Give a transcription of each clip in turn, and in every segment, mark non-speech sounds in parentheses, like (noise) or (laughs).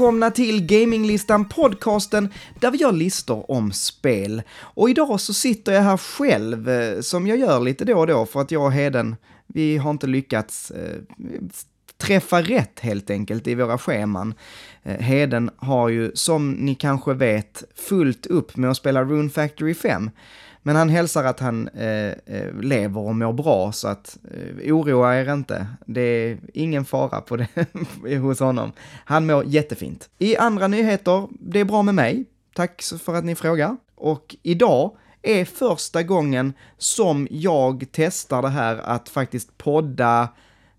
Välkomna till Gaminglistan podcasten där vi gör listor om spel. Och idag så sitter jag här själv, eh, som jag gör lite då och då för att jag och Heden, vi har inte lyckats eh, träffa rätt helt enkelt i våra scheman. Eh, Heden har ju, som ni kanske vet, fullt upp med att spela Rune Factory 5. Men han hälsar att han eh, eh, lever och mår bra, så att eh, oroa er inte. Det är ingen fara på det (laughs) hos honom. Han mår jättefint. I andra nyheter, det är bra med mig. Tack för att ni frågar. Och idag är första gången som jag testar det här att faktiskt podda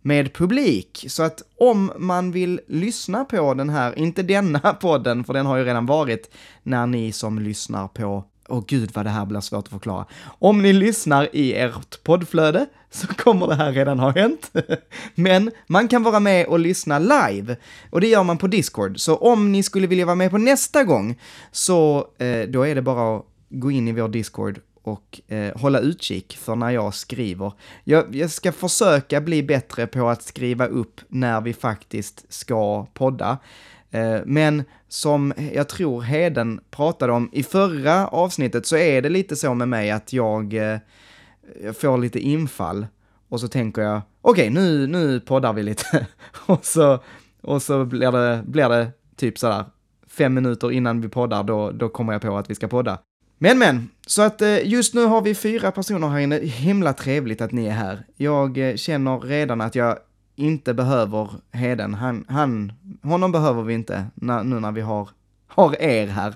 med publik. Så att om man vill lyssna på den här, inte denna (laughs) podden, för den har ju redan varit, när ni som lyssnar på Åh gud vad det här blir svårt att förklara. Om ni lyssnar i ert poddflöde så kommer det här redan ha hänt. (laughs) Men man kan vara med och lyssna live och det gör man på Discord. Så om ni skulle vilja vara med på nästa gång så eh, då är det bara att gå in i vår Discord och eh, hålla utkik för när jag skriver. Jag, jag, ska försöka bli bättre på att skriva upp när vi faktiskt ska podda. Eh, men som jag tror Heden pratade om i förra avsnittet så är det lite så med mig att jag, eh, jag får lite infall och så tänker jag okej, okay, nu, nu poddar vi lite (laughs) och så, och så blir, det, blir det typ sådär fem minuter innan vi poddar, då, då kommer jag på att vi ska podda. Men men, så att eh, just nu har vi fyra personer här inne. Himla trevligt att ni är här. Jag känner redan att jag inte behöver Heden. Han, han, honom behöver vi inte när, nu när vi har, har er här.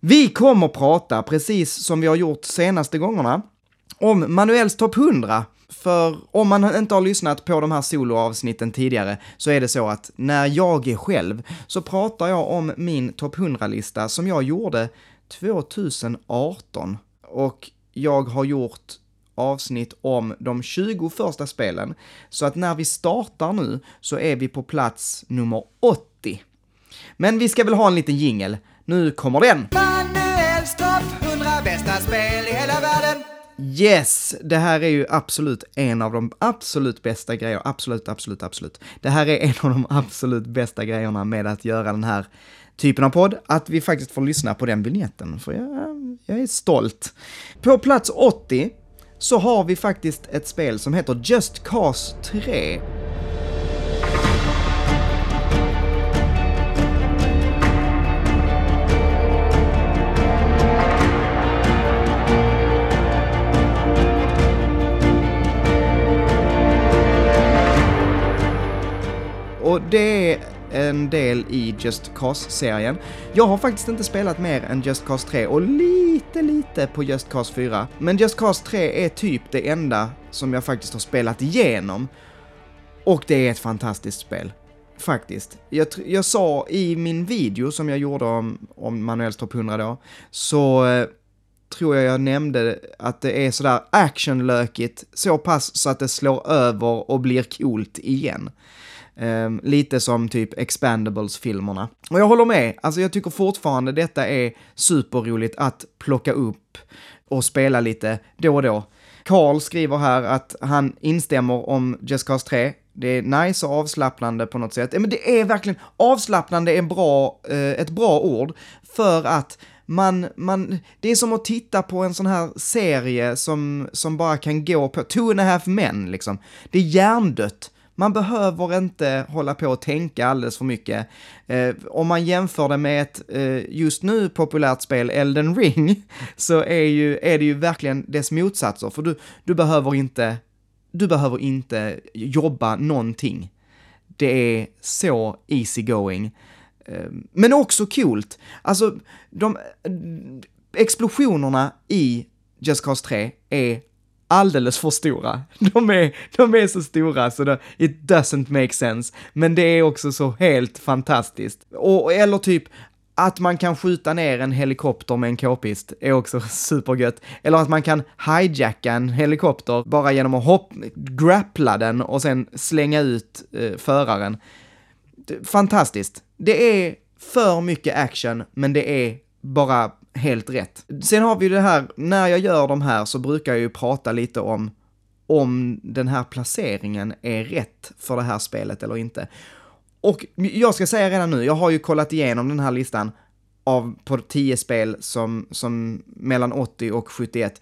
Vi kommer prata, precis som vi har gjort senaste gångerna, om Manuels topp 100. För om man inte har lyssnat på de här soloavsnitten tidigare så är det så att när jag är själv så pratar jag om min topp 100-lista som jag gjorde 2018. Och jag har gjort avsnitt om de 20 första spelen. Så att när vi startar nu så är vi på plats nummer 80. Men vi ska väl ha en liten jingel. Nu kommer den! Manuels topp 100 bästa spel i hela världen! Yes, det här är ju absolut en av de absolut bästa grejerna, absolut, absolut, absolut. Det här är en av de absolut bästa grejerna med att göra den här typen av podd, att vi faktiskt får lyssna på den vignetten, för jag, jag är stolt. På plats 80 så har vi faktiskt ett spel som heter Just Cause 3. Och det är en del i Just Cause-serien. Jag har faktiskt inte spelat mer än Just Cause 3 och lite, lite på Just Cause 4. Men Just Cause 3 är typ det enda som jag faktiskt har spelat igenom. Och det är ett fantastiskt spel. Faktiskt. Jag, jag sa i min video som jag gjorde om, om Manuels topp 100 då, så eh, tror jag jag nämnde att det är sådär actionlökigt så pass så att det slår över och blir coolt igen. Eh, lite som typ Expandables-filmerna. Och jag håller med, alltså jag tycker fortfarande detta är superroligt att plocka upp och spela lite då och då. Carl skriver här att han instämmer om Just Cause 3. Det är nice och avslappnande på något sätt. Men det är verkligen, avslappnande är bra, eh, ett bra ord, för att man, man, det är som att titta på en sån här serie som, som bara kan gå på, two and a half men liksom. Det är hjärndött. Man behöver inte hålla på och tänka alldeles för mycket. Eh, om man jämför det med ett eh, just nu populärt spel, Elden Ring, (laughs) så är, ju, är det ju verkligen dess motsatser, för du, du behöver inte du behöver inte jobba någonting. Det är så easy going. Eh, men också coolt. Alltså, de explosionerna i Just Cause 3 är alldeles för stora. (laughs) De är, de är så stora så det, it doesn't make sense. Men det är också så helt fantastiskt. Och, eller typ att man kan skjuta ner en helikopter med en k-pist är också (laughs) supergött. Eller att man kan hijacka en helikopter bara genom att hopp, grappla den och sen slänga ut eh, föraren. Fantastiskt. Det är för mycket action, men det är bara helt rätt. Sen har vi det här, när jag gör de här så brukar jag ju prata lite om om den här placeringen är rätt för det här spelet eller inte. Och jag ska säga redan nu, jag har ju kollat igenom den här listan av på 10 spel som, som mellan 80 och 71.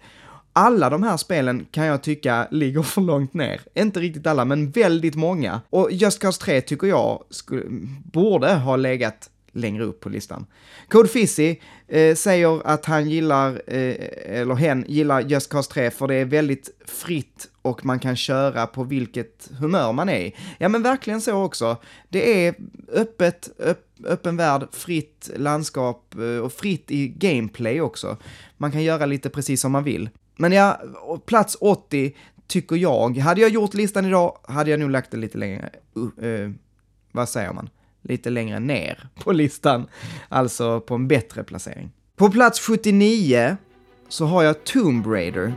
Alla de här spelen kan jag tycka ligger (laughs) för långt ner. Inte riktigt alla, men väldigt många. Och Just Cause 3 tycker jag skulle, borde ha legat längre upp på listan. Code Fizzy eh, säger att han gillar, eh, eller hen gillar Just Cause 3 för det är väldigt fritt och man kan köra på vilket humör man är i. Ja men verkligen så också. Det är öppet, öpp, öppen värld, fritt landskap eh, och fritt i gameplay också. Man kan göra lite precis som man vill. Men ja, plats 80 tycker jag, hade jag gjort listan idag hade jag nog lagt det lite längre, uh, uh, vad säger man? Lite längre ner på listan, alltså på en bättre placering. På plats 79 så har jag Tomb Raider.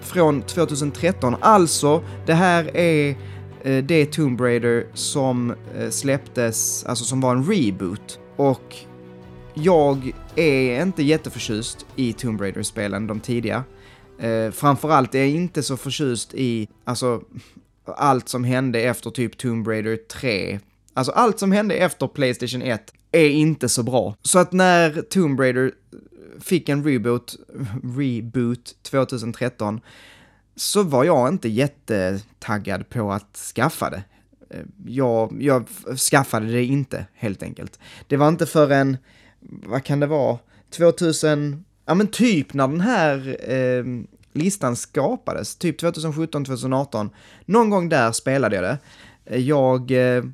Från 2013, alltså det här är eh, det Tomb Raider som eh, släpptes, alltså som var en reboot. Och jag är inte jätteförtjust i Tomb Raider-spelen, de tidiga. Eh, framförallt är jag inte så förtjust i, alltså, allt som hände efter typ Tomb Raider 3. Alltså allt som hände efter Playstation 1 är inte så bra. Så att när Tomb Raider fick en reboot, reboot 2013, så var jag inte jättetaggad på att skaffa det. Eh, jag, jag skaffade det inte, helt enkelt. Det var inte förrän vad kan det vara, 2000, ja men typ när den här eh, listan skapades, typ 2017, 2018, någon gång där spelade jag det. Jag, eh,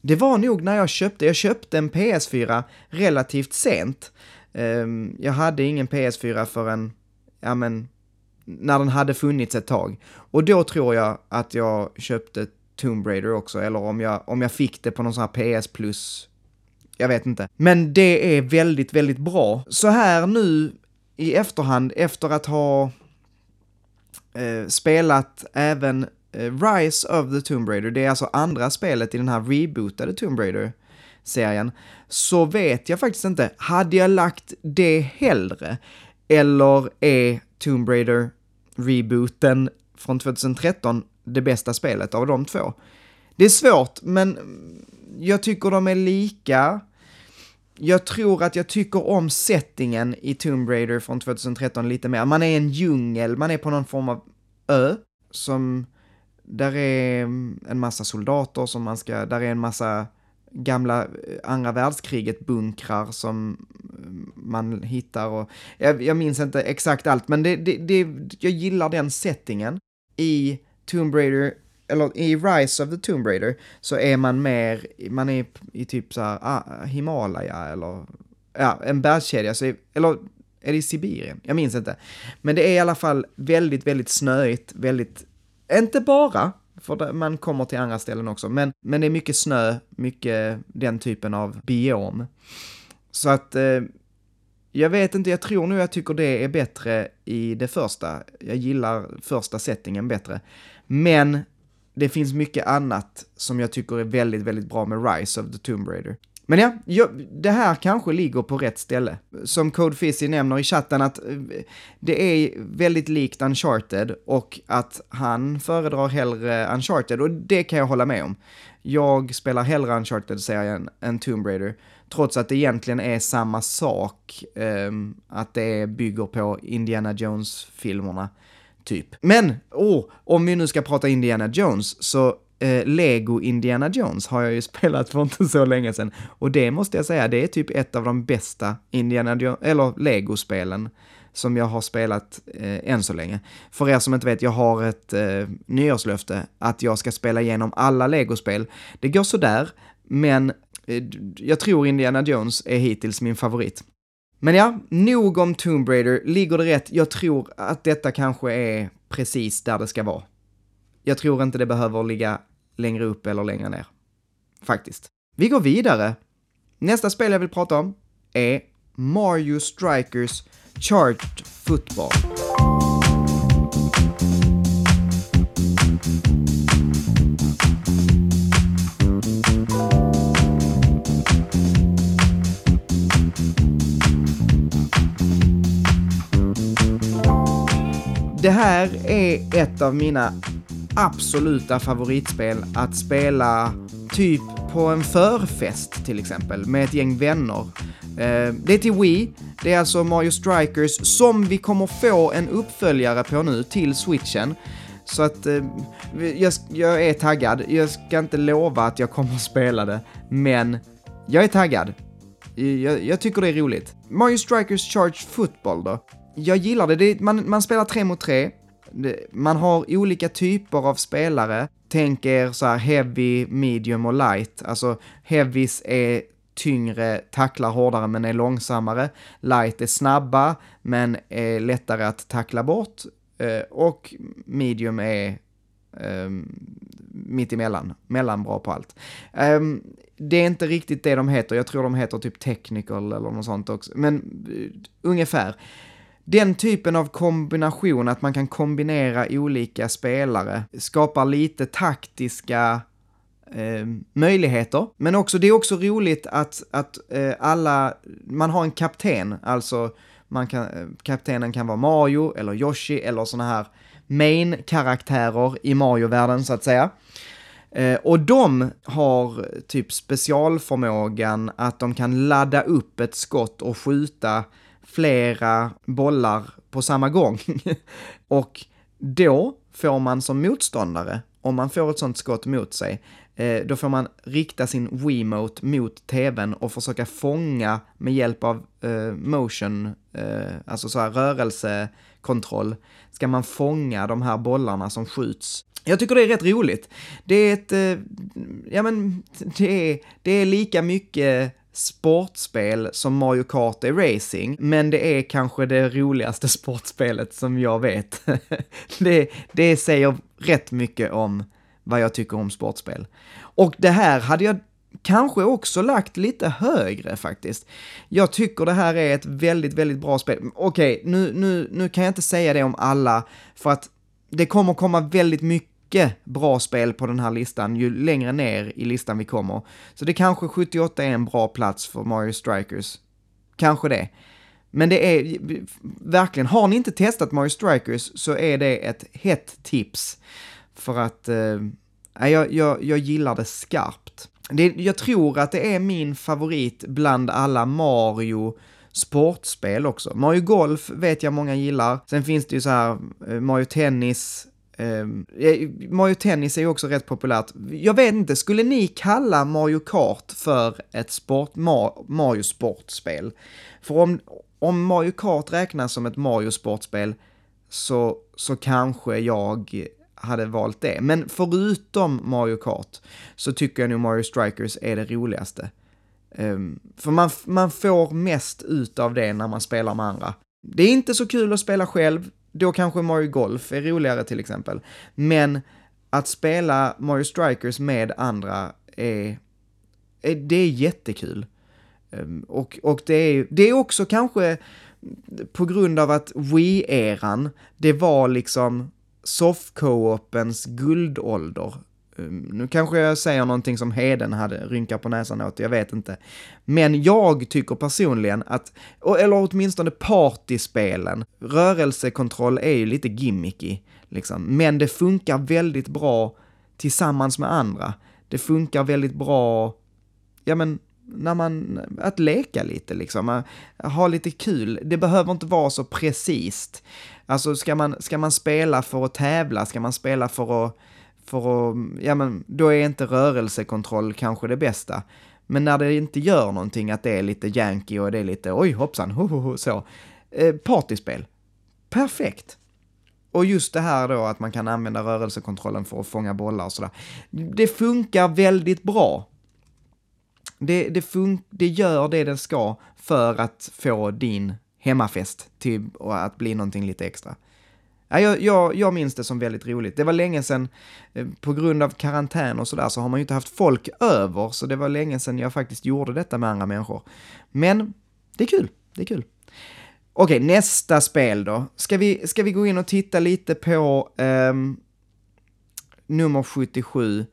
det var nog när jag köpte, jag köpte en PS4 relativt sent. Eh, jag hade ingen PS4 förrän, ja men, när den hade funnits ett tag. Och då tror jag att jag köpte Tomb Raider också, eller om jag, om jag fick det på någon sån här PS Plus jag vet inte. Men det är väldigt, väldigt bra. Så här nu i efterhand, efter att ha eh, spelat även eh, Rise of the Tomb Raider, det är alltså andra spelet i den här rebootade Tomb Raider-serien, så vet jag faktiskt inte, hade jag lagt det hellre? Eller är Tomb Raider rebooten från 2013 det bästa spelet av de två? Det är svårt, men jag tycker de är lika jag tror att jag tycker om settingen i Tomb Raider från 2013 lite mer. Man är en djungel, man är på någon form av ö som, där är mm, en massa soldater som man ska, där är en massa gamla eh, andra världskriget bunkrar som mm, man hittar och jag, jag minns inte exakt allt, men det, det, det, jag gillar den settingen i Tomb Raider eller i Rise of the Tomb Raider, så är man mer, man är i typ så här, ah, Himalaya eller, ja, en bergskedja, så, eller är det i Sibirien? Jag minns inte. Men det är i alla fall väldigt, väldigt snöigt, väldigt, inte bara, för man kommer till andra ställen också, men, men det är mycket snö, mycket den typen av biom. Så att, eh, jag vet inte, jag tror nog jag tycker det är bättre i det första. Jag gillar första settingen bättre. Men det finns mycket annat som jag tycker är väldigt, väldigt bra med Rise of the Tomb Raider. Men ja, jag, det här kanske ligger på rätt ställe. Som Code Fizzy nämner i chatten att eh, det är väldigt likt Uncharted och att han föredrar hellre Uncharted och det kan jag hålla med om. Jag spelar hellre Uncharted-serien än Tomb Raider, trots att det egentligen är samma sak, um, att det bygger på Indiana Jones-filmerna typ. Men, oh, om vi nu ska prata Indiana Jones, så eh, Lego Indiana Jones har jag ju (laughs) spelat för inte så länge sedan. Och det måste jag säga, det är typ ett av de bästa Indiana Jones, eller Lego-spelen som jag har spelat eh, än så länge. För er som inte vet, jag har ett eh, nyårslöfte att jag ska spela igenom alla Lego-spel. Det går sådär, men eh, jag tror Indiana Jones är hittills min favorit. Men ja, nog om Tomb Raider. Ligger det rätt? Jag tror att detta kanske är precis där det ska vara. Jag tror inte det behöver ligga längre upp eller längre ner. Faktiskt. Vi går vidare. Nästa spel jag vill prata om är Mario Strikers Charged Football. Det här är ett av mina absoluta favoritspel att spela typ på en förfest till exempel med ett gäng vänner. Eh, det är till Wii, det är alltså Mario Strikers som vi kommer få en uppföljare på nu till switchen. Så att eh, jag, jag, är taggad. Jag ska inte lova att jag kommer att spela det, men jag är taggad. Jag, jag tycker det är roligt. Mario Strikers Charge Football då? Jag gillar det. det man, man spelar tre mot tre. Man har olika typer av spelare. Tänk er så här heavy, medium och light. Alltså heavies är tyngre, tacklar hårdare men är långsammare. Light är snabba men är lättare att tackla bort. Eh, och medium är um, mitt emellan, mellanbra på allt. Um, det är inte riktigt det de heter, jag tror de heter typ technical eller något sånt också, men uh, ungefär. Den typen av kombination, att man kan kombinera olika spelare, skapar lite taktiska eh, möjligheter. Men också, det är också roligt att, att eh, alla, man har en kapten, alltså man kan, eh, kaptenen kan vara Mario eller Yoshi eller sådana här main-karaktärer i Mario-världen så att säga. Eh, och de har typ specialförmågan att de kan ladda upp ett skott och skjuta flera bollar på samma gång. (laughs) och då får man som motståndare, om man får ett sånt skott mot sig, eh, då får man rikta sin Wiimote mot tvn och försöka fånga med hjälp av eh, motion, eh, alltså så här rörelsekontroll, ska man fånga de här bollarna som skjuts. Jag tycker det är rätt roligt. Det är ett, eh, ja men, (laughs) det är, det är lika mycket sportspel som Mario Kart är racing, men det är kanske det roligaste (laughs) sportspelet som jag vet. (laughs) det, det säger rätt mycket om vad jag tycker om sportspel. Och det här hade jag kanske också lagt lite högre faktiskt. Jag tycker det här är ett väldigt, väldigt bra spel. Okej, nu, nu, nu kan jag inte säga det om alla, för att det kommer komma väldigt mycket bra spel på den här listan ju längre ner i listan vi kommer. Så det kanske 78 är en bra plats för Mario Strikers. Kanske det. Men det är verkligen, har ni inte testat Mario Strikers så är det ett hett tips. För att eh, jag, jag, jag gillar det skarpt. Det, jag tror att det är min favorit bland alla Mario sportspel också. Mario Golf vet jag många gillar. Sen finns det ju så här eh, Mario Tennis, eh, Mario Tennis är ju också rätt populärt. Jag vet inte, skulle ni kalla Mario Kart för ett sport, Mario sportspel? För om, om Mario Kart räknas som ett Mario sportspel så, så kanske jag hade valt det. Men förutom Mario Kart så tycker jag nog Mario Strikers är det roligaste. Um, för man, man får mest ut av det när man spelar med andra. Det är inte så kul att spela själv, då kanske Mario Golf är roligare till exempel. Men att spela Mario Strikers med andra är, är det är jättekul. Ehm, och och det, är, det är också kanske på grund av att Wii-eran, det var liksom soft-co-opens guldålder. Ehm, nu kanske jag säger någonting som Heden hade rynkat på näsan åt, jag vet inte. Men jag tycker personligen att, eller åtminstone partyspelen, rörelsekontroll är ju lite gimmicky, liksom. Men det funkar väldigt bra tillsammans med andra. Det funkar väldigt bra, ja men, när man, att leka lite liksom, ha lite kul. Det behöver inte vara så precis. Alltså ska man, ska man spela för att tävla, ska man spela för att, för att, ja men då är inte rörelsekontroll kanske det bästa. Men när det inte gör någonting, att det är lite janky och det är lite oj hoppsan, ho, ho, ho, så. Eh, partyspel. Perfekt. Och just det här då att man kan använda rörelsekontrollen för att fånga bollar och sådär. Det funkar väldigt bra. Det, det, fun det gör det det ska för att få din hemmafest till att bli någonting lite extra. Jag, jag, jag minns det som väldigt roligt. Det var länge sedan, eh, på grund av karantän och sådär, så har man ju inte haft folk över, så det var länge sedan jag faktiskt gjorde detta med andra människor. Men det är kul, det är kul. Okej, nästa spel då. Ska vi, ska vi gå in och titta lite på um, nummer 77?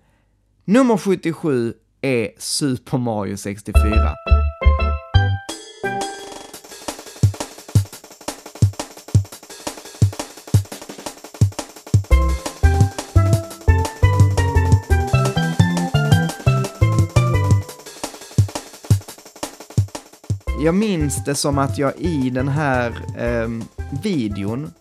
Nummer 77 är Super Mario 64. Jag minns det som att jag i den här eh, videon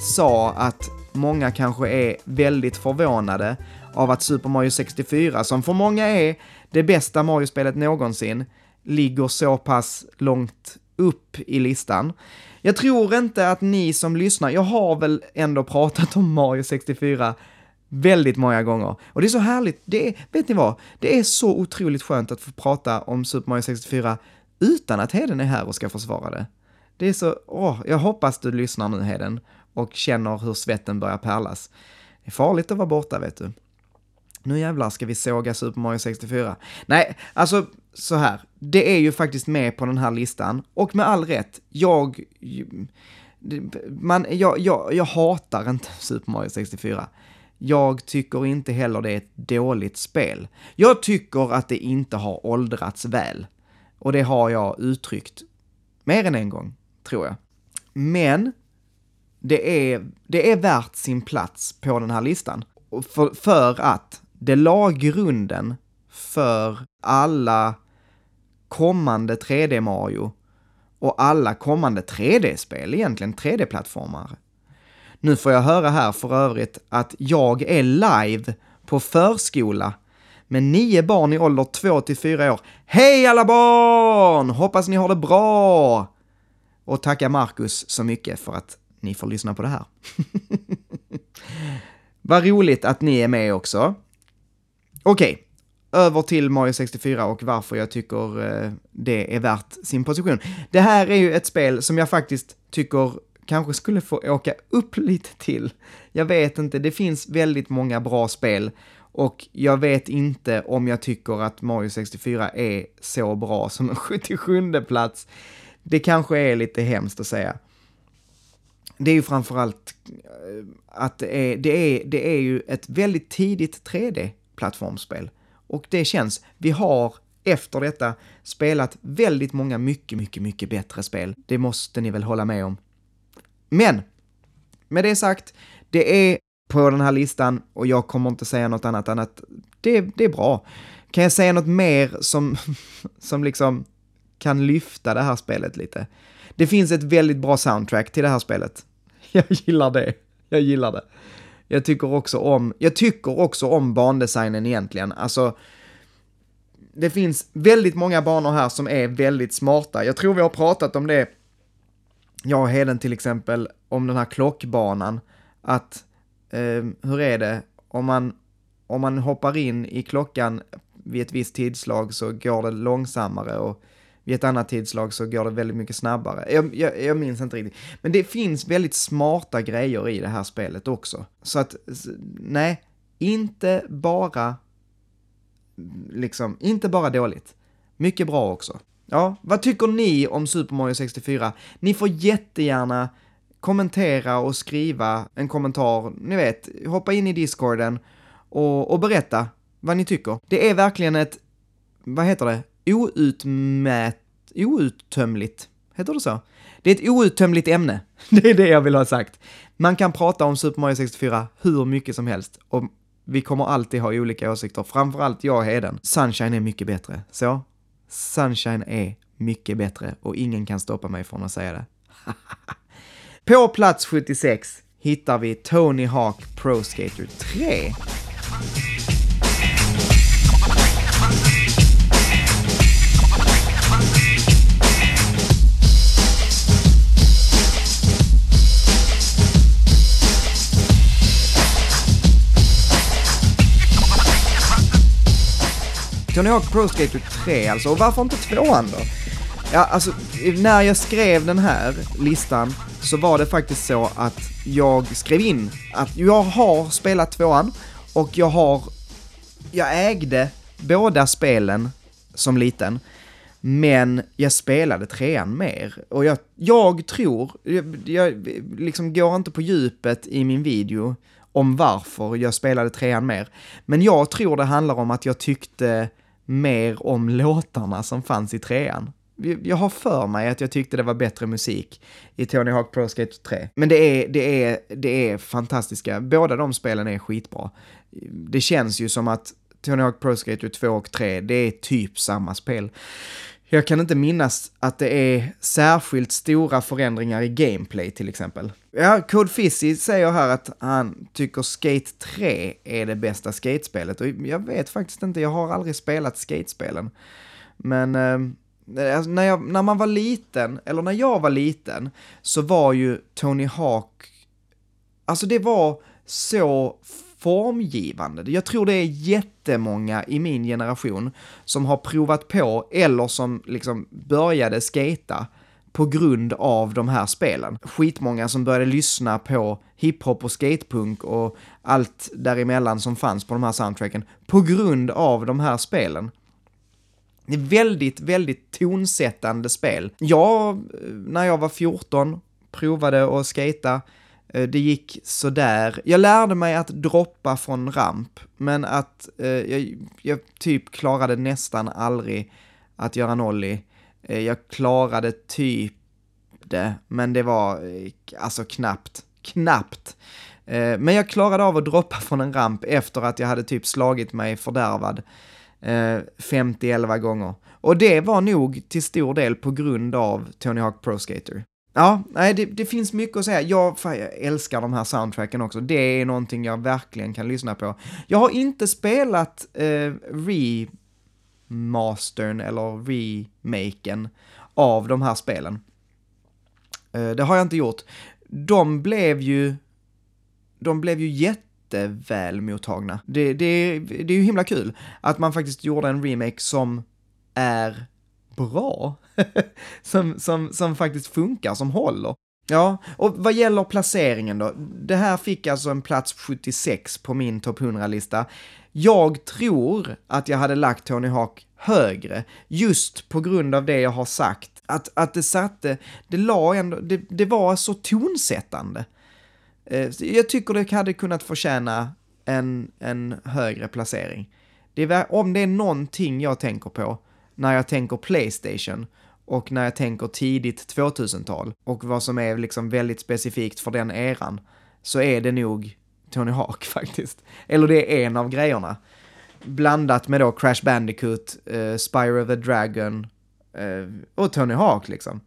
sa att många kanske är väldigt förvånade av att Super Mario 64, som för många är det bästa Mario-spelet någonsin, ligger så pass långt upp i listan. Jag tror inte att ni som lyssnar, jag har väl ändå pratat om Mario 64 väldigt många gånger. Och det är så härligt, det är, vet ni vad? Det är så otroligt skönt att få prata om Super Mario 64 utan att Heden är här och ska försvara det. Det är så, åh, jag hoppas du lyssnar nu Heden och känner hur svetten börjar pärlas. Det är farligt att vara borta vet du. Nu jävlar ska vi såga Super Mario 64. Nej, alltså så här. Det är ju faktiskt med på den här listan och med all rätt. Jag... Man, jag, jag, jag hatar inte (laughs) Super Mario 64. Jag tycker inte heller det är ett dåligt spel. Jag tycker att det inte har åldrats väl. Och det har jag uttryckt mer än en gång, tror jag. Men det är, det är värt sin plats på den här listan. För, för att det la grunden för alla kommande 3D Mario och alla kommande 3D-spel egentligen, 3D-plattformar. Nu får jag höra här för övrigt att jag är live på förskola med nio barn i ålder 2 till 4 år. Hej alla barn! Hoppas ni har det bra! Och tacka Marcus så mycket för att ni får lyssna på det här. (laughs) Vad roligt att ni är med också. Okej, okay. över till Mario 64 och varför jag tycker eh, det är värt sin position. Det här är ju ett spel som jag faktiskt tycker kanske skulle få åka upp lite till. Jag vet inte, det finns väldigt många bra spel och jag vet inte om jag tycker att Mario 64 är så bra som en (laughs) 77 plats. Det kanske är lite hemskt att säga. Det är ju framförallt eh, att det är, det är, det är ju ett väldigt tidigt 3D-plattformsspel. Och det känns, vi har efter detta spelat väldigt många mycket, mycket, mycket bättre spel. Det måste ni väl hålla med om. Men, med det sagt, det är på den här listan och jag kommer inte säga något annat än att det, det är bra. Kan jag säga något mer som, (laughs) som liksom kan lyfta det här spelet lite? Det finns ett väldigt bra soundtrack till det här spelet. (laughs) Jag gillar det. Jag gillar det. Jag tycker också om, jag tycker också om bandesignen egentligen. Alltså, det finns väldigt många banor här som är väldigt smarta. Jag tror vi har pratat om det, jag och Heden till exempel, om den här klockbanan. Att eh, hur är det, om man, om man hoppar in i klockan vid ett visst tidslag så går det långsammare och vid ett annat tidslag så går det väldigt mycket snabbare. Jag, jag, jag, minns inte riktigt. Men det finns väldigt smarta grejer i det här spelet också. Så att, nej, inte bara, liksom, inte bara dåligt. Mycket bra också. Ja, vad tycker ni om Super Mario 64? Ni får jättegärna kommentera och skriva en kommentar, ni vet, hoppa in i discorden och, och berätta vad ni tycker. Det är verkligen ett, vad heter det, outmät, outtömligt, heter det så? Det är ett outtömligt ämne. (laughs) Det är det jag vill ha sagt. Man kan prata om Super Mario 64 hur mycket som helst och vi kommer alltid ha olika åsikter, framförallt jag och Heden. Sunshine är mycket bättre. Så, Sunshine är mycket bättre och ingen kan stoppa mig från att säga det. (laughs) På plats 76 hittar vi Tony Hawk Pro Skater 3. Tony Hawk Pro Skater 3 alltså, och varför inte tvåan då? Ja, alltså, när jag skrev den här listan så var det faktiskt så att jag skrev in att jag har spelat tvåan och jag har, jag ägde båda spelen som liten, men jag spelade trean mer. Och jag, jag tror, jag, jag liksom går inte på djupet i min video om varför jag spelade trean mer, men jag tror det handlar om att jag tyckte mer om låtarna som fanns i trean jag har för mig att jag tyckte det var bättre musik i Tony Hawk Pro Skate 3. Men det är, det är, det är fantastiska, båda de spelen är skitbra. Det känns ju som att Tony Hawk Pro Skater 2 och 3, det är typ samma spel. Jag kan inte minnas att det är särskilt stora förändringar i gameplay till exempel. Ja, Code Fizzy säger här att han tycker Skate 3 är det bästa skatespelet och jag vet faktiskt inte, jag har aldrig spelat skatespelen. Men eh, Alltså, när, jag, när man var liten, eller när jag var liten, så var ju Tony Hawk, alltså det var så formgivande. Jag tror det är jättemånga i min generation som har provat på eller som liksom började skata på grund av de här spelen. Skitmånga som började lyssna på hiphop och skatepunk och allt däremellan som fanns på de här soundtracken på grund av de här spelen. Det är väldigt, väldigt tonsättande spel. Jag, när jag var 14, provade att skata eh, det gick sådär. Jag lärde mig att droppa från ramp, men att eh, jag, jag, typ klarade nästan aldrig att göra nolly. Eh, jag klarade typ det, men det var eh, alltså knappt, knappt. Eh, men jag klarade av att droppa från en ramp efter att jag hade typ slagit mig fördärvad Eh, 50-11 gånger. Och det var nog till stor del på grund av Tony Hawk Pro Skater. Ja, nej, det, det, finns mycket att säga. Jag, fan, jag älskar de här soundtracken också. Det är någonting jag verkligen kan lyssna på. Jag har inte spelat eh, remastern eller remaken av de här spelen. Eh, det har jag inte gjort. De blev ju, de blev ju jätteväl mottagna. Det, det, det är ju himla kul att man faktiskt gjorde en remake som är bra. (laughs) som, som, som faktiskt funkar, som håller. Ja, och vad gäller placeringen då? Det här fick alltså en plats 76 på min topp 100-lista. Jag tror att jag hade lagt Tony Hawk högre, just på grund av det jag har sagt. Att, att det satte, det la ändå, det, det var så tonsättande. Eh, jag tycker det hade kunnat förtjäna en, en högre placering. Det är, om det är någonting jag tänker på, när jag tänker Playstation och när jag tänker tidigt 2000-tal och vad som är liksom väldigt specifikt för den eran så är det nog Tony Hawk (laughs) faktiskt. Eller det är en av grejerna. Blandat med då Crash Bandicoot, eh, Spyro the Dragon eh, och Tony Hawk liksom.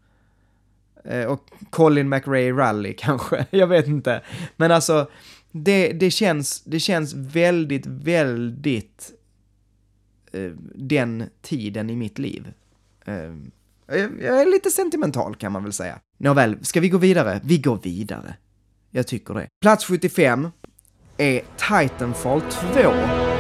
Eh, och Colin McRae Rally (laughs) kanske, jag vet inte. Men alltså, det, det, känns, det känns väldigt, väldigt Eh, den tiden i mitt liv. Eh, jag är lite sentimental kan man väl säga. Nåväl, ska vi gå vidare? Vi går vidare. Jag tycker det. Plats 75 är Titanfall 2.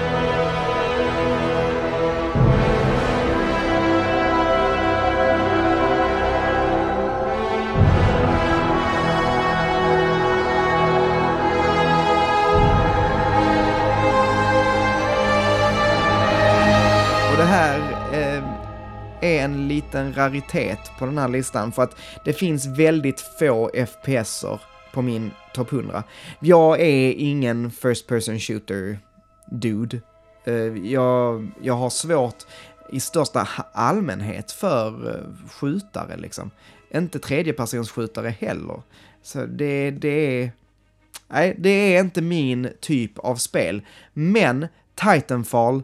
Är en liten raritet på den här listan för att det finns väldigt få FPSer på min topp 100. Jag är ingen first person shooter dude. Eh, jag, jag har svårt i största allmänhet för eh, skjutare liksom. Inte tredjepersonsskjutare heller. Så det, det är... Nej, det är inte min typ av spel. Men Titanfall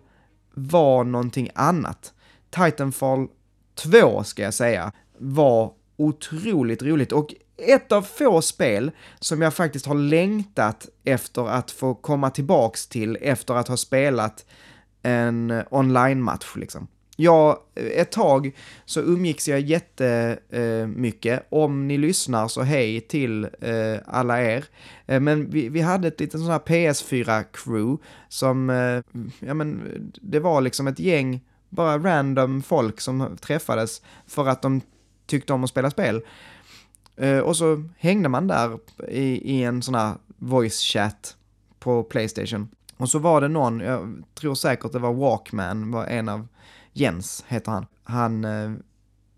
var någonting annat. Titanfall 2 ska jag säga, var otroligt roligt och ett av få spel som jag faktiskt har längtat efter att få komma tillbaks till efter att ha spelat en online-match liksom. Ja, ett tag så umgicks jag jättemycket. Om ni lyssnar så hej till eh, alla er. Eh, men vi, vi hade ett litet sånt här PS4-crew som, eh, ja men det var liksom ett gäng bara random folk som träffades för att de tyckte om att spela spel. Eh, och så hängde man där i, i en sån här voice chat på Playstation. Och så var det någon, jag tror säkert det var Walkman, var en av Jens heter han. Han eh,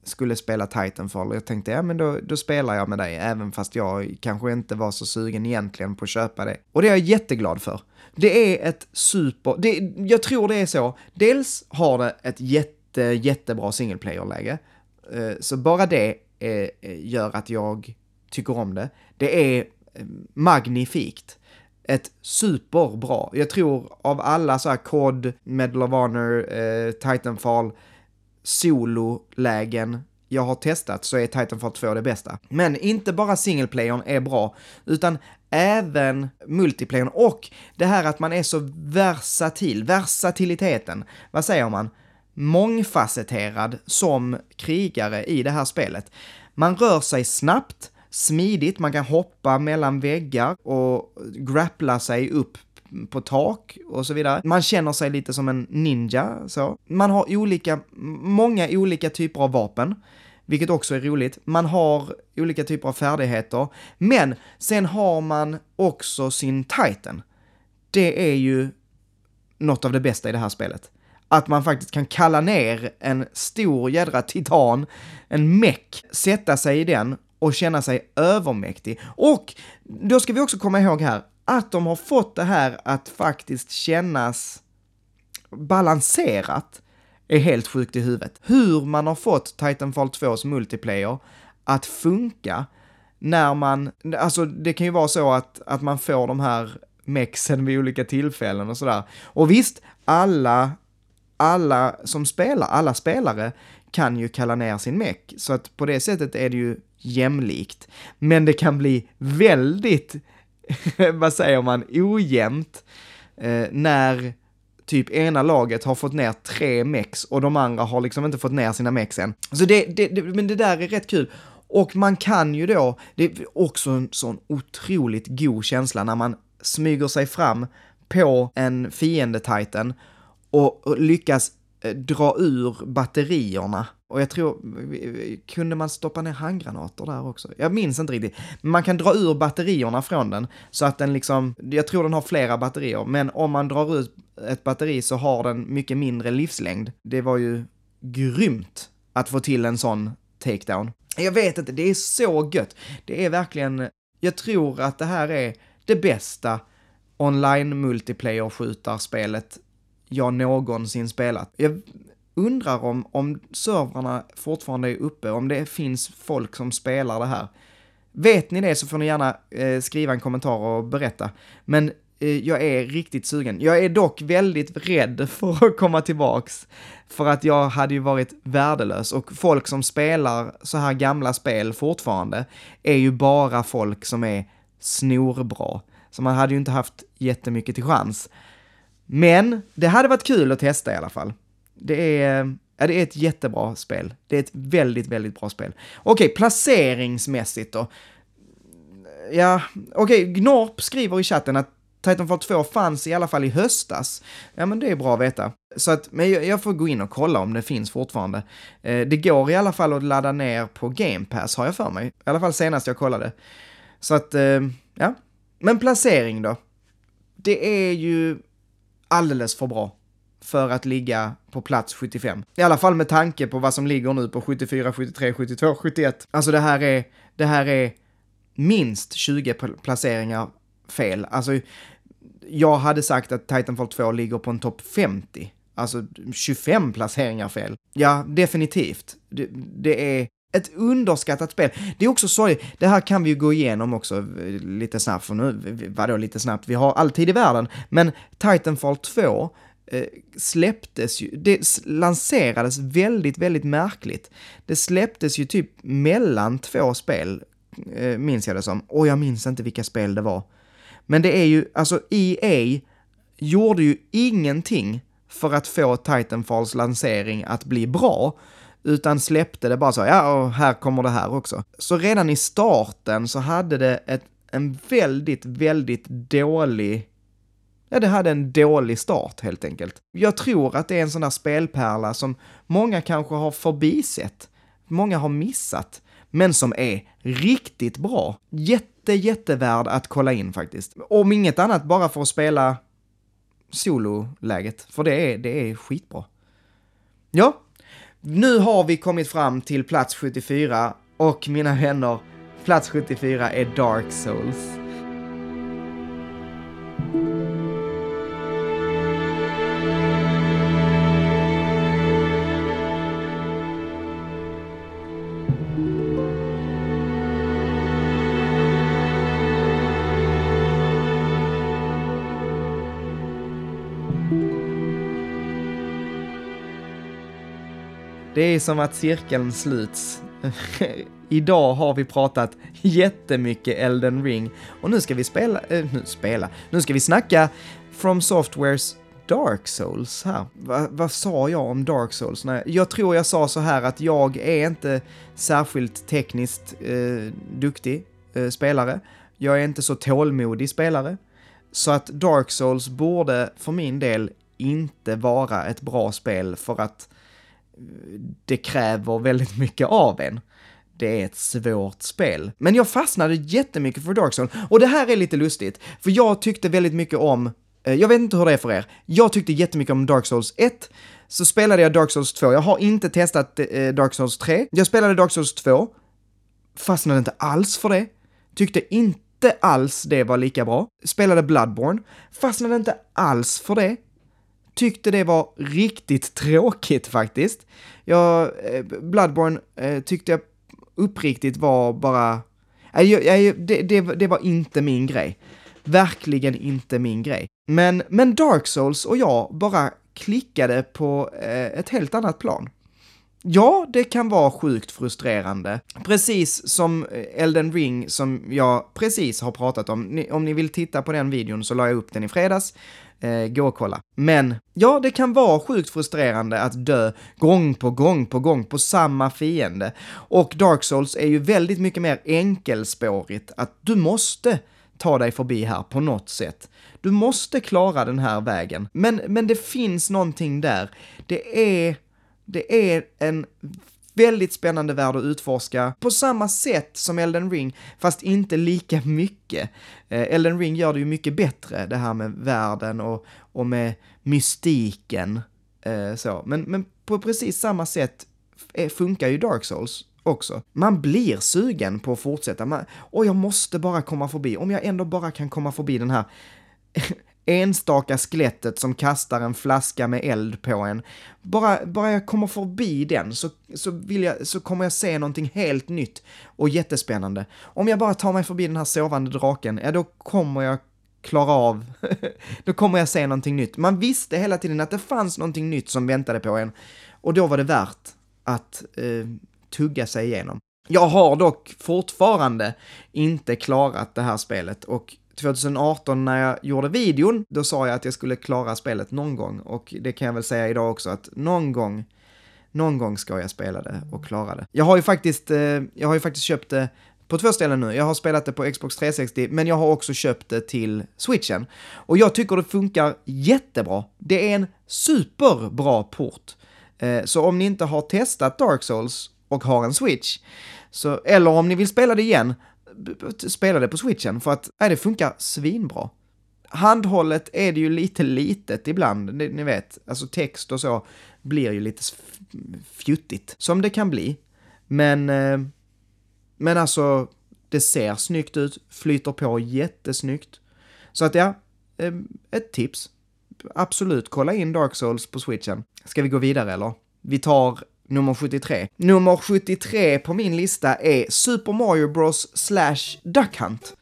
skulle spela Titanfall och jag tänkte, ja men då, då spelar jag med dig, även fast jag kanske inte var så sugen egentligen på att köpa det. Och det är jag jätteglad för. Det är ett super, det, jag tror det är så, dels har det ett jätte, jättebra single player-läge, eh, så bara det eh, gör att jag tycker om det. Det är eh, magnifikt. Ett superbra, jag tror av alla så här COD, Medal of Honor, Titanfall, Titanfall, sololägen jag har testat så är Titanfall 2 det bästa. Men inte bara singleplayern är bra, utan även multiplayern och det här att man är så versatil, versatiliteten, vad säger man? Mångfacetterad som krigare i det här spelet. Man rör sig snabbt, smidigt, man kan hoppa mellan väggar och grappla sig upp på tak och så vidare. Man känner sig lite som en ninja, så. Man har olika, många olika typer av vapen vilket också är roligt. Man har olika typer av färdigheter, men sen har man också sin Titan. Det är ju något av det bästa i det här spelet. Att man faktiskt kan kalla ner en stor jädra titan, en meck, sätta sig i den och känna sig övermäktig. Och då ska vi också komma ihåg här att de har fått det här att faktiskt kännas balanserat är helt sjukt i huvudet. Hur man har fått Titanfall 2s multiplayer att funka när man, alltså det kan ju vara så att, att man får de här mexen vid olika tillfällen och sådär. Och visst, alla, alla som spelar, alla spelare kan ju kalla ner sin meck, så att på det sättet är det ju jämlikt. Men det kan bli väldigt, (laughs) vad säger man, ojämnt eh, när typ ena laget har fått ner tre mex och de andra har liksom inte fått ner sina mex än. Så det, det, det, men det där är rätt kul. Och man kan ju då, det är också en sån otroligt god känsla när man smyger sig fram på en fiende-titan och lyckas eh, dra ur batterierna och jag tror, kunde man stoppa ner handgranater där också? Jag minns inte riktigt. Men man kan dra ur batterierna från den så att den liksom, jag tror den har flera batterier, men om man drar ut ett batteri så har den mycket mindre livslängd. Det var ju grymt att få till en sån takedown. Jag vet inte, det är så gött. Det är verkligen, jag tror att det här är det bästa online multiplayer skjutarspelet jag någonsin spelat. Jag undrar om, om servrarna fortfarande är uppe, om det finns folk som spelar det här. Vet ni det så får ni gärna eh, skriva en kommentar och berätta. Men eh, jag är riktigt sugen. Jag är dock väldigt rädd (laughs) för att komma tillbaks. För att jag hade ju varit värdelös och folk som spelar så här gamla spel fortfarande är ju bara folk som är snorbra. Så man hade ju inte haft jättemycket till chans. Men det hade varit kul att testa i alla fall. Det är, ja, det är ett jättebra spel. Det är ett väldigt, väldigt bra spel. Okej, okay, placeringsmässigt då. Ja, okej, okay, Gnorp skriver i chatten att Titanfall 2 fanns i alla fall i höstas. Ja, men det är bra att veta. Så att, men jag får gå in och kolla om det finns fortfarande. Eh, det går i alla fall att ladda ner på Game Pass, har jag för mig. I alla fall senast jag kollade. Så att, eh, ja. Men placering då? Det är ju alldeles för bra för att ligga på plats 75. I alla fall med tanke på vad som ligger nu på 74, 73, 72, 71. Alltså det här är, det här är minst 20 placeringar fel. Alltså, jag hade sagt att Titanfall 2 ligger på en topp 50. Alltså 25 placeringar fel. Ja, definitivt. Det, det är ett underskattat spel. Det är också sorgligt, det här kan vi ju gå igenom också eh, lite snabbt, för nu, vadå lite snabbt, vi har all tid i världen, men Titanfall 2 Eh, släpptes ju, det lanserades väldigt, väldigt märkligt. Det släpptes ju typ mellan två spel, eh, minns jag det som, och jag minns inte vilka spel det var. Men det är ju, alltså EA gjorde ju ingenting för att få Titanfalls lansering att bli bra, utan släppte det bara så, ja, och här kommer det här också. Så redan i starten så hade det ett, en väldigt, väldigt dålig ja, det hade en dålig start helt enkelt. Jag tror att det är en sån där spelpärla som många kanske har förbisett, många har missat, men som är riktigt bra. Jätte, jättevärd att kolla in faktiskt. Om inget annat bara för att spela sololäget, för det är, det är skitbra. Ja, nu har vi kommit fram till plats 74 och mina vänner, plats 74 är Dark Souls. Det är som att cirkeln sluts. (laughs) Idag har vi pratat jättemycket Elden Ring och nu ska vi spela, äh, nu spela, nu ska vi snacka From Softwares Dark Souls här. Va, vad sa jag om Dark Souls? Nej, jag tror jag sa så här att jag är inte särskilt tekniskt eh, duktig eh, spelare. Jag är inte så tålmodig spelare. Så att Dark Souls borde för min del inte vara ett bra spel för att eh, det kräver väldigt mycket av en. Det är ett svårt spel. Men jag fastnade jättemycket för Dark Souls och det här är lite lustigt, för jag tyckte väldigt mycket om eh, jag vet inte hur det är för er. Jag tyckte jättemycket om Dark Souls 1, så spelade jag Dark Souls 2. Jag har inte testat eh, Dark Souls 3. Jag spelade Dark Souls 2, fastnade inte alls för det. Tyckte inte alls det var lika bra. Spelade Bloodborne, fastnade inte alls för det. Tyckte det var riktigt tråkigt faktiskt. Jag, eh, Bloodborne eh, tyckte jag uppriktigt var bara... Eh, det, det, det var inte min grej verkligen inte min grej. Men, men Dark Souls och jag bara klickade på eh, ett helt annat plan. Ja, det kan vara sjukt frustrerande. Precis som eh, Elden Ring som jag precis har pratat om. Ni, om ni vill titta på den videon så la jag upp den i fredags. Eh, gå och kolla. Men ja, det kan vara sjukt frustrerande att dö gång på gång på gång på samma fiende. Och Dark Souls är ju väldigt mycket mer enkelspårigt, att du måste ta dig förbi här på något sätt. Du måste klara den här vägen. Men, men det finns någonting där. Det är, det är en väldigt spännande värld att utforska på samma sätt som Elden Ring, fast inte lika mycket. Eh, Elden Ring gör det ju mycket bättre, det här med världen och, och med mystiken. Eh, så. Men, men på precis samma sätt eh, funkar ju Dark Souls också. Man blir sugen på att fortsätta. Man, och jag måste bara komma förbi. Om jag ändå bara kan komma förbi den här enstaka skelettet som kastar en flaska med eld på en. Bara, bara jag kommer förbi den så, så, vill jag, så kommer jag se någonting helt nytt och jättespännande. Om jag bara tar mig förbi den här sovande draken, ja då kommer jag klara av, (laughs) då kommer jag se någonting nytt. Man visste hela tiden att det fanns någonting nytt som väntade på en och då var det värt att eh, tugga sig igenom. Jag har dock fortfarande inte klarat det här spelet och 2018 när jag gjorde videon, då sa jag att jag skulle klara spelet någon gång och det kan jag väl säga idag också att någon gång, någon gång ska jag spela det och klara det. Jag har ju faktiskt, eh, jag har ju faktiskt köpt det på två ställen nu. Jag har spelat det på Xbox 360, men jag har också köpt det till switchen. Och jag tycker det funkar jättebra. Det är en superbra port. Eh, så om ni inte har testat Dark Souls och har en switch. Så, eller om ni vill spela det igen, spela det på switchen för att nej, det funkar svinbra. Handhållet är det ju lite litet ibland, ni vet, alltså text och så blir ju lite fjuttigt, som det kan bli. Men, eh, men alltså, det ser snyggt ut, flyter på jättesnyggt. Så att ja, eh, ett tips. Absolut, kolla in Dark Souls på switchen. Ska vi gå vidare eller? Vi tar nummer 73. Nummer 73 på min lista är Super Mario Bros slash Duck Hunt.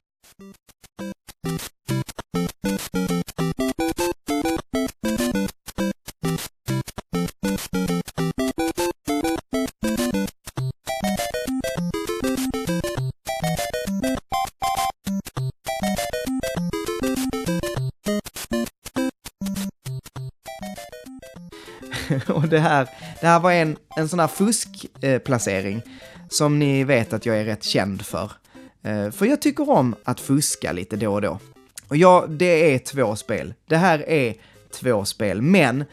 Det här, var en, en sån här fuskplacering eh, som ni vet att jag är rätt känd för. Eh, för jag tycker om att fuska lite då och då. Och ja, det är två spel. Det här är två spel, men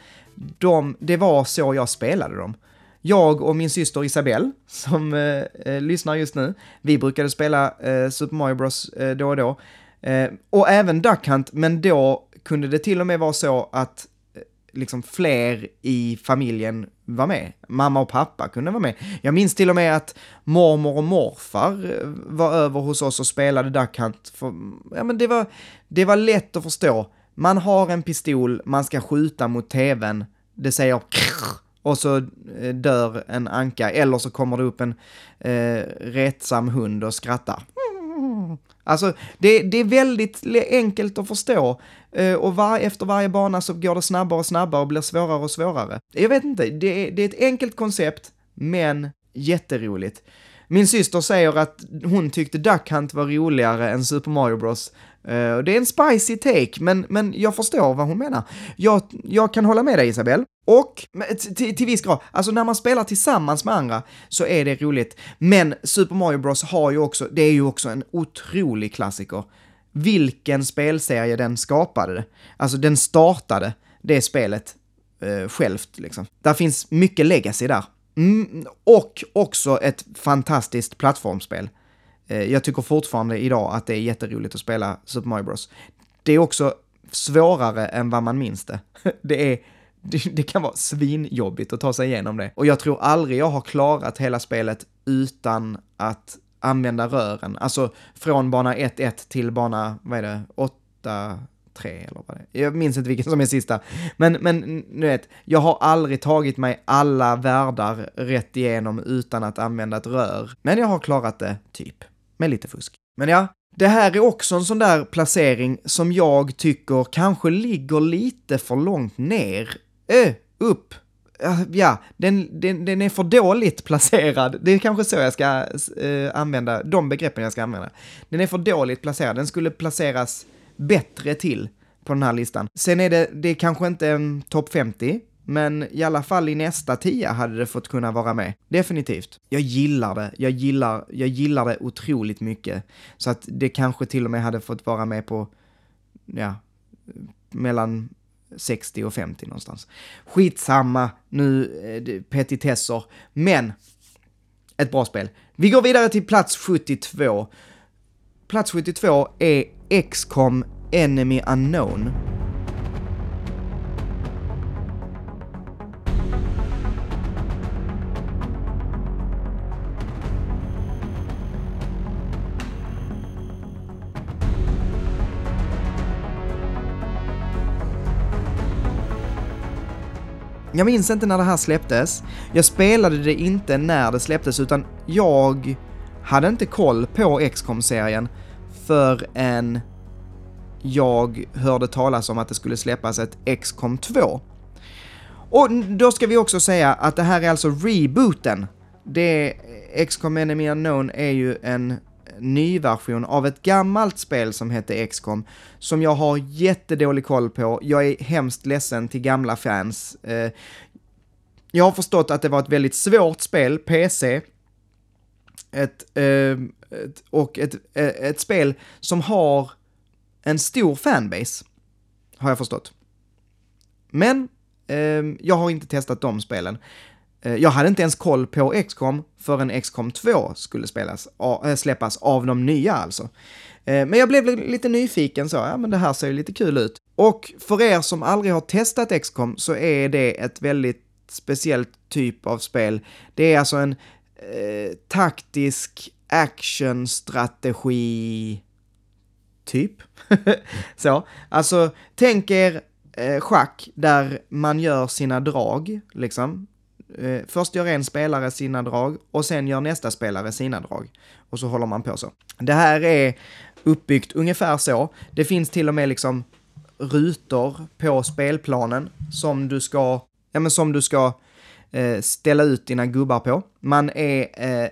de, det var så jag spelade dem. Jag och min syster Isabelle, som eh, eh, lyssnar just nu, vi brukade spela eh, Super Mario Bros eh, då och då. Eh, och även Duck Hunt, men då kunde det till och med vara så att liksom fler i familjen var med. Mamma och pappa kunde vara med. Jag minns till och med att mormor och morfar eh, var över hos oss och spelade Duck Hunt. För, ja, men det, var, det var lätt att förstå. Man har en pistol, man ska skjuta mot tvn, det säger och så eh, dör en anka, eller så kommer det upp en eh, rättsam hund och skrattar. (laughs) Alltså, det, det är väldigt enkelt att förstå Eh, och var, efter varje bana så går det snabbare och snabbare och blir svårare och svårare. Jag vet inte, det är, det är ett enkelt koncept, men jätteroligt. Min syster säger att hon tyckte Duck Hunt var roligare än Super Mario Bros. Uh, det är en spicy take, men, men jag förstår vad hon menar. Jag, jag kan hålla med dig Isabel, Och till, till viss grad, alltså när man spelar tillsammans med andra så är det roligt. Men Super Mario Bros har ju också, det är ju också en otrolig klassiker. Vilken spelserie den skapade. Alltså den startade det spelet eh, självt liksom. Där finns mycket legacy där. Mm, och också ett fantastiskt plattformsspel. Eh, jag tycker fortfarande idag att det är jätteroligt att spela Super Mario Bros. Det är också svårare än vad man minns det. (laughs) Det är det, det, kan vara svinjobbigt att ta sig igenom det. Och jag tror aldrig jag har klarat hela spelet utan att använda rören. Alltså från bana 1-1 till bana, vad är det, 8 3 eller vad det är. Jag minns inte vilken som är sista. Men, men nu vet, jag har aldrig tagit mig alla världar rätt igenom utan att använda ett rör. Men jag har klarat det, typ. Med lite fusk. Men ja, det här är också en sån där placering som jag tycker kanske ligger lite för långt ner. Ö, upp. Ja, den, den, den är för dåligt placerad. Det är kanske så jag ska eh, använda, de begreppen jag ska använda. Den är för dåligt placerad. Den skulle placeras bättre till på den här listan. Sen är det, det är kanske inte en topp 50, men i alla fall i nästa tia hade det fått kunna vara med. Definitivt. Jag gillar det. Jag gillar, jag gillar det otroligt mycket. Så att det kanske till och med hade fått vara med på, ja, mellan 60 och 50 någonstans. Skitsamma, nu eh, petitesser, men ett bra spel. Vi går vidare till plats 72. Plats 72 är XCOM Enemy Unknown. Jag minns inte när det här släpptes. Jag spelade det inte när det släpptes, utan jag hade inte koll på XCOM serien förrän jag hörde talas om att det skulle släppas ett XCOM 2. Och då ska vi också säga att det här är alltså rebooten. Det XCOM Enemy Unknown är ju en ny version av ett gammalt spel som hette XCOM, som jag har jättedålig koll på. Jag är hemskt ledsen till gamla fans. Eh, jag har förstått att det var ett väldigt svårt spel, PC, ett, eh, ett, och ett, eh, ett spel som har en stor fanbase, har jag förstått. Men eh, jag har inte testat de spelen. Eh, jag hade inte ens koll på XCOM förrän XCOM 2 skulle spelas, eh, släppas av de nya alltså. Eh, men jag blev lite nyfiken så, ja men det här ser ju lite kul ut. Och för er som aldrig har testat XCOM så är det ett väldigt speciellt typ av spel. Det är alltså en eh, taktisk actionstrategi typ. (laughs) så, alltså tänk er eh, schack där man gör sina drag, liksom. Eh, först gör en spelare sina drag och sen gör nästa spelare sina drag. Och så håller man på så. Det här är uppbyggt ungefär så. Det finns till och med liksom rutor på spelplanen som du ska, ja men som du ska eh, ställa ut dina gubbar på. Man är eh,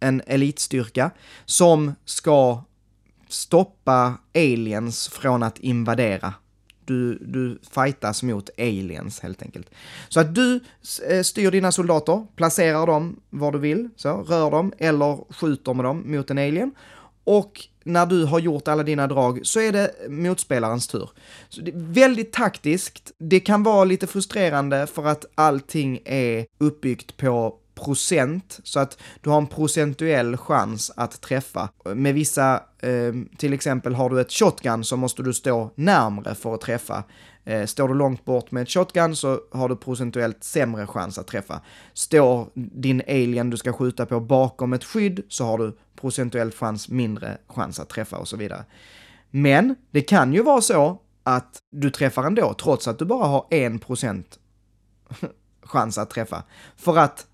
en elitstyrka som ska stoppa aliens från att invadera. Du, du fightas mot aliens helt enkelt. Så att du eh, styr dina soldater, placerar dem var du vill, så, rör dem eller skjuter med dem mot en alien. Och när du har gjort alla dina drag så är det motspelarens tur. Så det är väldigt taktiskt. Det kan vara lite frustrerande för att allting är uppbyggt på procent, så att du har en procentuell chans att träffa. Med vissa, eh, till exempel har du ett shotgun så måste du stå närmre för att träffa. Eh, står du långt bort med ett shotgun så har du procentuellt sämre chans att träffa. Står din alien du ska skjuta på bakom ett skydd så har du procentuellt chans mindre chans att träffa och så vidare. Men det kan ju vara så att du träffar ändå, trots att du bara har en procent (laughs) chans att träffa. För att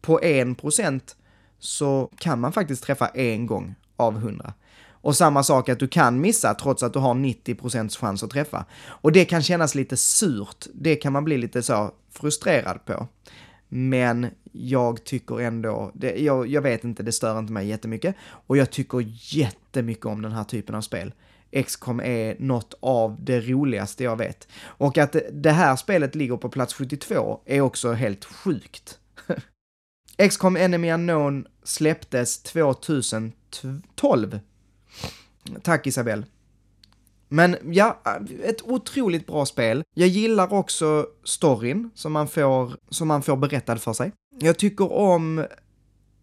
på 1% så kan man faktiskt träffa en gång av 100. Och samma sak att du kan missa trots att du har 90% chans att träffa. Och det kan kännas lite surt, det kan man bli lite så frustrerad på. Men jag tycker ändå, det, jag, jag vet inte, det stör inte mig jättemycket. Och jag tycker jättemycket om den här typen av spel. XCOM är något av det roligaste jag vet. Och att det här spelet ligger på plats 72 är också helt sjukt. XCOM Enemy Unknown släpptes 2012. Tack Isabelle. Men ja, ett otroligt bra spel. Jag gillar också storyn som man får, som man får berättad för sig. Jag tycker om,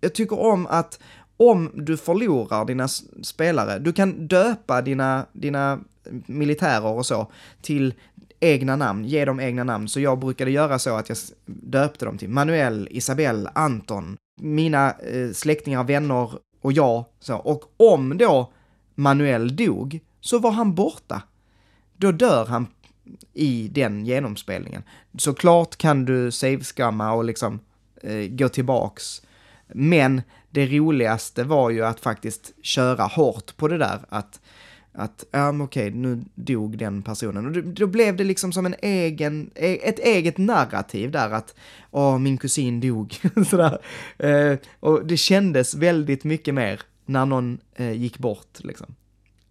jag tycker om att om du förlorar dina spelare, du kan döpa dina, dina militärer och så till egna namn, ge dem egna namn. Så jag brukade göra så att jag döpte dem till Manuel, Isabelle, Anton, mina eh, släktingar, vänner och jag. Så. Och om då Manuel dog, så var han borta. Då dör han i den genomspelningen. Såklart kan du saveskamma och liksom eh, gå tillbaks. Men det roligaste var ju att faktiskt köra hårt på det där, att att, ja um, okej, okay, nu dog den personen. Och då, då, blev det liksom som en egen, e, ett eget narrativ där att, åh, min kusin dog. (laughs) Sådär. Eh, och det kändes väldigt mycket mer när någon eh, gick bort, liksom.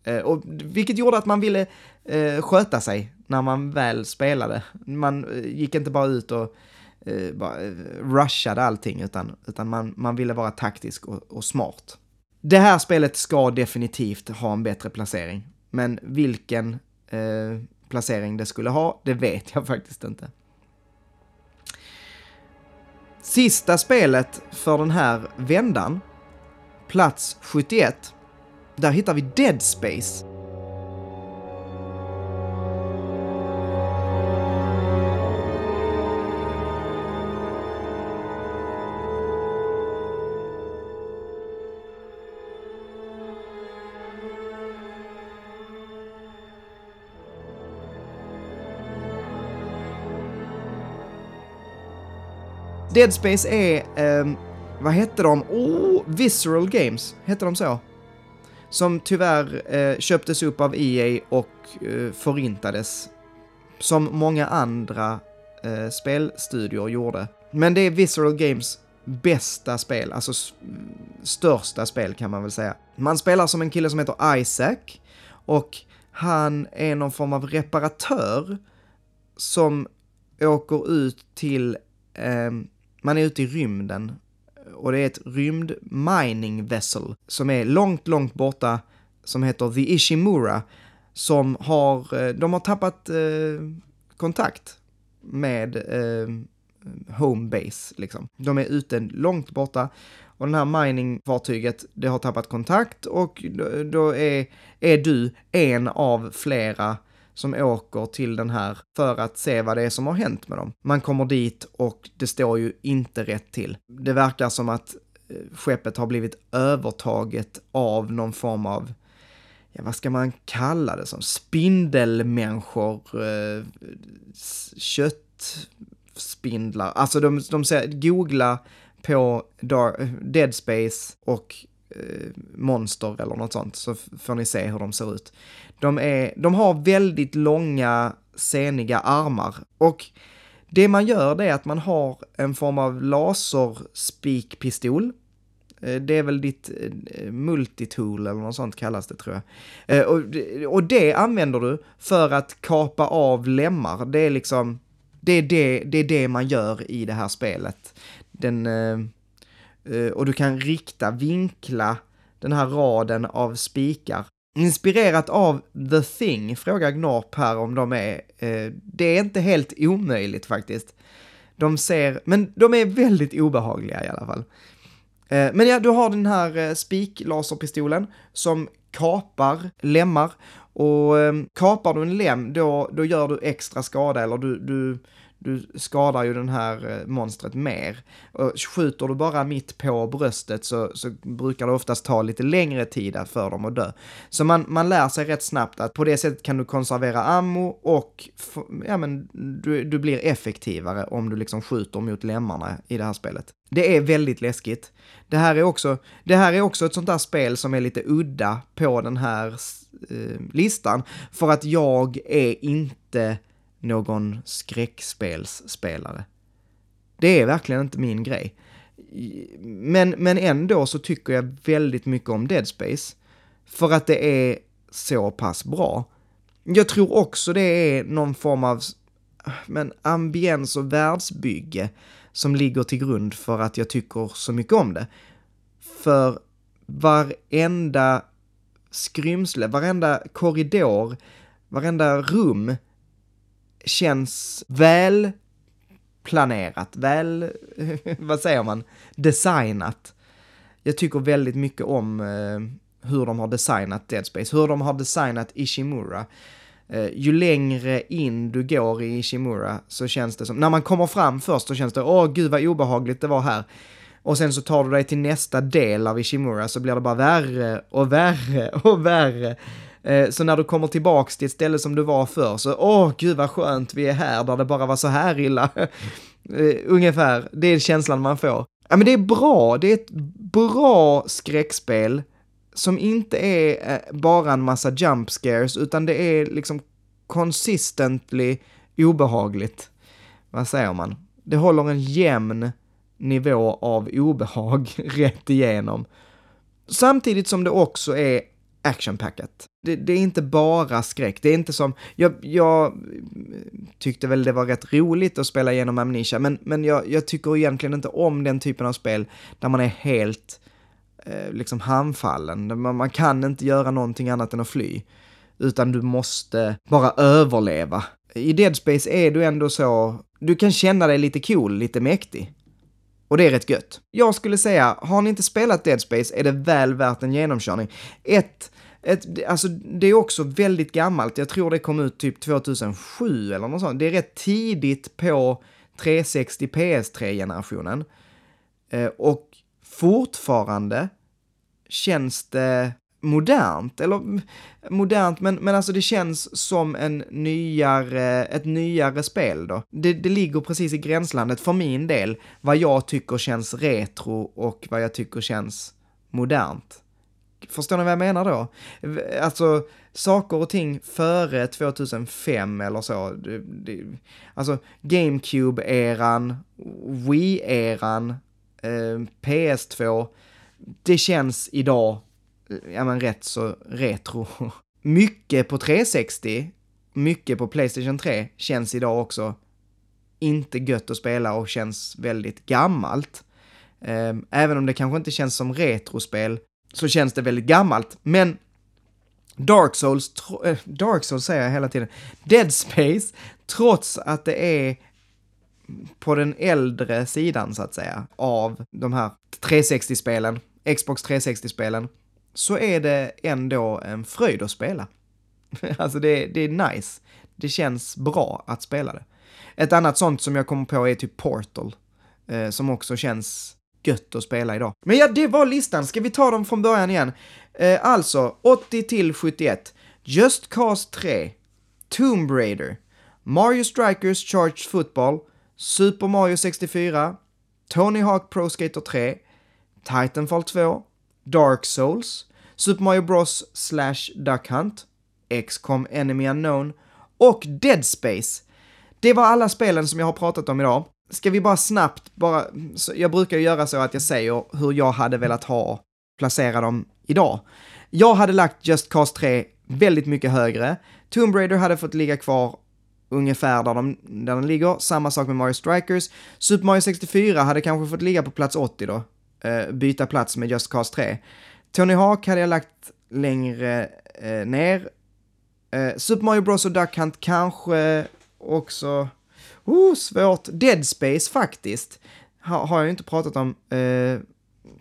Eh, och, vilket gjorde att man ville eh, sköta sig när man väl spelade. Man eh, gick inte bara ut och eh, bara, eh, rushade allting, utan, utan man, man ville vara taktisk och, och smart. Det här spelet ska definitivt ha en bättre placering, men vilken eh, placering det skulle ha, det vet jag (laughs) faktiskt inte. Sista spelet för den här vändan, plats 71, där hittar vi Dead Space. Dead Space är, eh, vad hette de? Oh, Visceral Games, hette de så? Som tyvärr eh, köptes upp av EA och eh, förintades. Som många andra eh, spelstudior gjorde. Men det är Visceral Games bästa spel, alltså största spel kan man väl säga. Man spelar som en kille som heter Isaac och han är någon form av reparatör som åker ut till eh, man är ute i rymden och det är ett rymd mining vessel som är långt, långt borta som heter The Ishimura som har, eh, de har tappat eh, kontakt med eh, homebase liksom. De är ute långt borta och den här miningfartyget, det har tappat kontakt och då är, är du en av flera som åker till den här för att se vad det är som har hänt med dem. Man kommer dit och det står ju inte rätt till. Det verkar som att eh, skeppet har blivit övertaget av någon form av ja, vad ska man kalla det som? Spindelmänniskor, eh, köttspindlar. Alltså de, de säger, googla på Dead Space och Eh, monster eller något sånt så får ni se hur de ser ut. De, är, de har väldigt långa, seniga armar och det man gör det är att man har en form av laserspikpistol. Eh, det är väl ditt eh, multitool eller något sånt kallas det tror jag. Och det använder du för att kapa av lemmar. Det är liksom, det är det, det, är det man gör i det här spelet. Den, Eh, och du kan rikta, vinkla den här raden av spikar Inspirerat av The Thing, frågar Gnorp här om de är. Eh, det är inte helt omöjligt faktiskt. De ser, men de är väldigt obehagliga i alla fall. Eh, men ja, du har den här spiklaserpistolen som kapar lemmar Och kapar du en lem, då, då gör du extra skada eller du, du du skadar ju den här eh, monstret mer. Och skjuter du bara mitt på bröstet så, så brukar det oftast ta lite längre tid för dem att dö. Så man, man lär sig rätt snabbt att på det sättet kan du konservera ammo och ja, men, du, du blir effektivare om du liksom skjuter mot lemmarna i det här spelet. Det är väldigt läskigt. Det här är också, det här är också ett sånt där spel som är lite udda på den här eh, listan, för att jag är inte någon skräckspelsspelare. Det är verkligen inte min grej. Men, men ändå så tycker jag väldigt mycket om Dead Space. För att det är så pass bra. Jag tror också det är någon form av men, ambiens och världsbygge som ligger till grund för att jag tycker så mycket om det. För varenda skrymsle, varenda korridor, varenda rum känns väl planerat, väl, (laughs) vad säger man, designat. Jag tycker väldigt mycket om eh, hur de har designat Dead Space, hur de har designat Ishimura. Eh, ju längre in du går i Ishimura så känns det som, när man kommer fram först så känns det, åh gud vad obehagligt det var här. Och sen så tar du dig till nästa del av Ishimura så blir det bara värre och värre och värre. Eh, så när du kommer tillbaks till ett ställe som du var för så, åh gud vad skönt vi är här där det bara var så här illa. (laughs) Eh, ungefär, det är känslan man får. Ja men det är bra, det är ett bra skräckspel som inte är eh, bara en massa jump scares utan det är liksom consistently obehagligt. Vad säger man? Det håller en jämn nivå av obehag (laughs) rätt igenom. Samtidigt som det också är actionpacket. Det, det, är inte bara skräck, det är inte som, jag, jag, tyckte väl det var rätt roligt att spela igenom Amnesia, men, men jag, jag tycker egentligen inte om den typen av spel där man är helt eh, liksom handfallen, man, man kan inte göra någonting annat än att fly, utan du måste bara överleva. I Dead Space är du ändå så, du kan känna dig lite cool, lite mäktig. Och det är rätt gött. Jag skulle säga, har ni inte spelat Dead Space är det väl värt en genomkörning. Ett, ett, alltså det är också väldigt gammalt, jag tror det kom ut typ 2007 eller något sånt. Det är rätt tidigt på 360 PS3-generationen. Eh, och fortfarande känns det modernt, eller modernt, men, men alltså det känns som en nyare, ett nyare spel då. Det, det ligger precis i gränslandet för min del, vad jag tycker känns retro och vad jag tycker känns modernt. Förstår ni vad jag menar då? Alltså, saker och ting före 2005 eller så. Det, det, alltså, GameCube-eran, Wii-eran, eh, PS2. Det känns idag, eh, ja men rätt så retro. (laughs) Mycket på 360, mycket på Playstation 3 känns idag också inte gött att spela och känns väldigt gammalt. Ehm, även om det kanske inte känns som retrospel så känns det väldigt gammalt. Men Dark Souls, äh, Dark Souls säger jag hela tiden, Dead Space, trots att det är på den äldre sidan så att säga av de här 360-spelen, Xbox 360-spelen, så är det ändå en fröjd att spela. (laughs) alltså det, det är nice. Det känns bra att spela det. Ett annat sånt som jag kommer på är typ Portal, eh, som också känns gött att spela idag. Men ja, det var listan. Ska vi ta dem från början igen? Eh, alltså, 80 till 71. Just Cause 3. Tomb Raider. Mario Strikers Charged Football. Super Mario 64. Tony Hawk Pro Skater 3. Titanfall 2. Dark Souls. Super Mario Bros slash Duck Hunt. XCOM Enemy Unknown. Och Dead Space. Det var alla spelen som jag har pratat om idag. Ska vi bara snabbt, bara, jag brukar göra så att jag säger hur jag hade velat ha, placera dem idag. Jag hade lagt Just Cause 3 väldigt mycket högre. Tomb Raider hade fått ligga kvar ungefär där, de, där den ligger. Samma sak med Mario Strikers. Super Mario 64 hade kanske fått ligga på plats 80 då. Uh, byta plats med Just Cause 3. Tony Hawk hade jag lagt längre uh, ner. Uh, Super Mario Bros och Duck Hunt kanske också Oh, svårt. Dead Space faktiskt. Ha, har jag inte pratat om. Eh,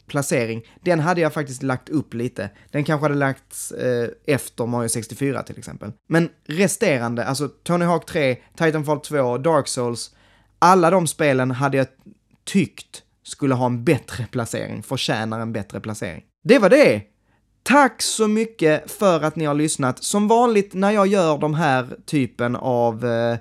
placering, den hade jag faktiskt lagt upp lite. Den kanske hade lagts eh, efter Mario 64 till exempel. Men resterande, alltså Tony Hawk 3, Titanfall 2, Dark Souls, alla de spelen hade jag tyckt skulle ha en bättre placering, förtjänar en bättre placering. Det var det! Tack så mycket för att ni har lyssnat. Som vanligt när jag gör de här typen av eh,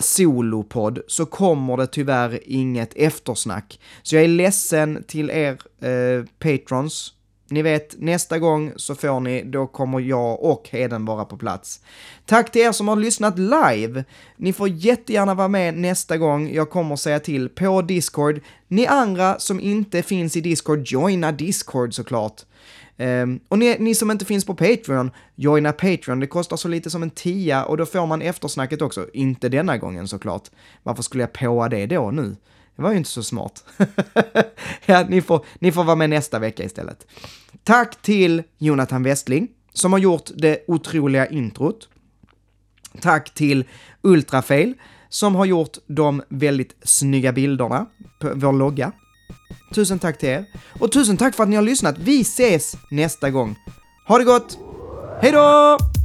solopodd så kommer det tyvärr inget eftersnack. Så jag är ledsen till er eh, patrons. Ni vet, nästa gång så får ni, då kommer jag och Heden vara på plats. Tack till er som har lyssnat live! Ni får jättegärna vara med nästa gång, jag kommer säga till på Discord. Ni andra som inte finns i Discord, joina Discord såklart. Um, och ni, ni, som inte finns på Patreon, joina Patreon. Det kostar så lite som en tia och då får man eftersnacket också. Inte denna gången såklart. Varför skulle jag påa det då nu? Det var ju inte så smart. (laughs) ja, ni får, ni får vara med nästa vecka istället. Tack till Jonathan Westling som har gjort det otroliga introt. Tack till Ultrafail som har gjort de väldigt snygga bilderna på vår logga. Tusen tack till er. Och tusen tack för att ni har lyssnat. Vi ses nästa gång. Ha det gott! Hej då!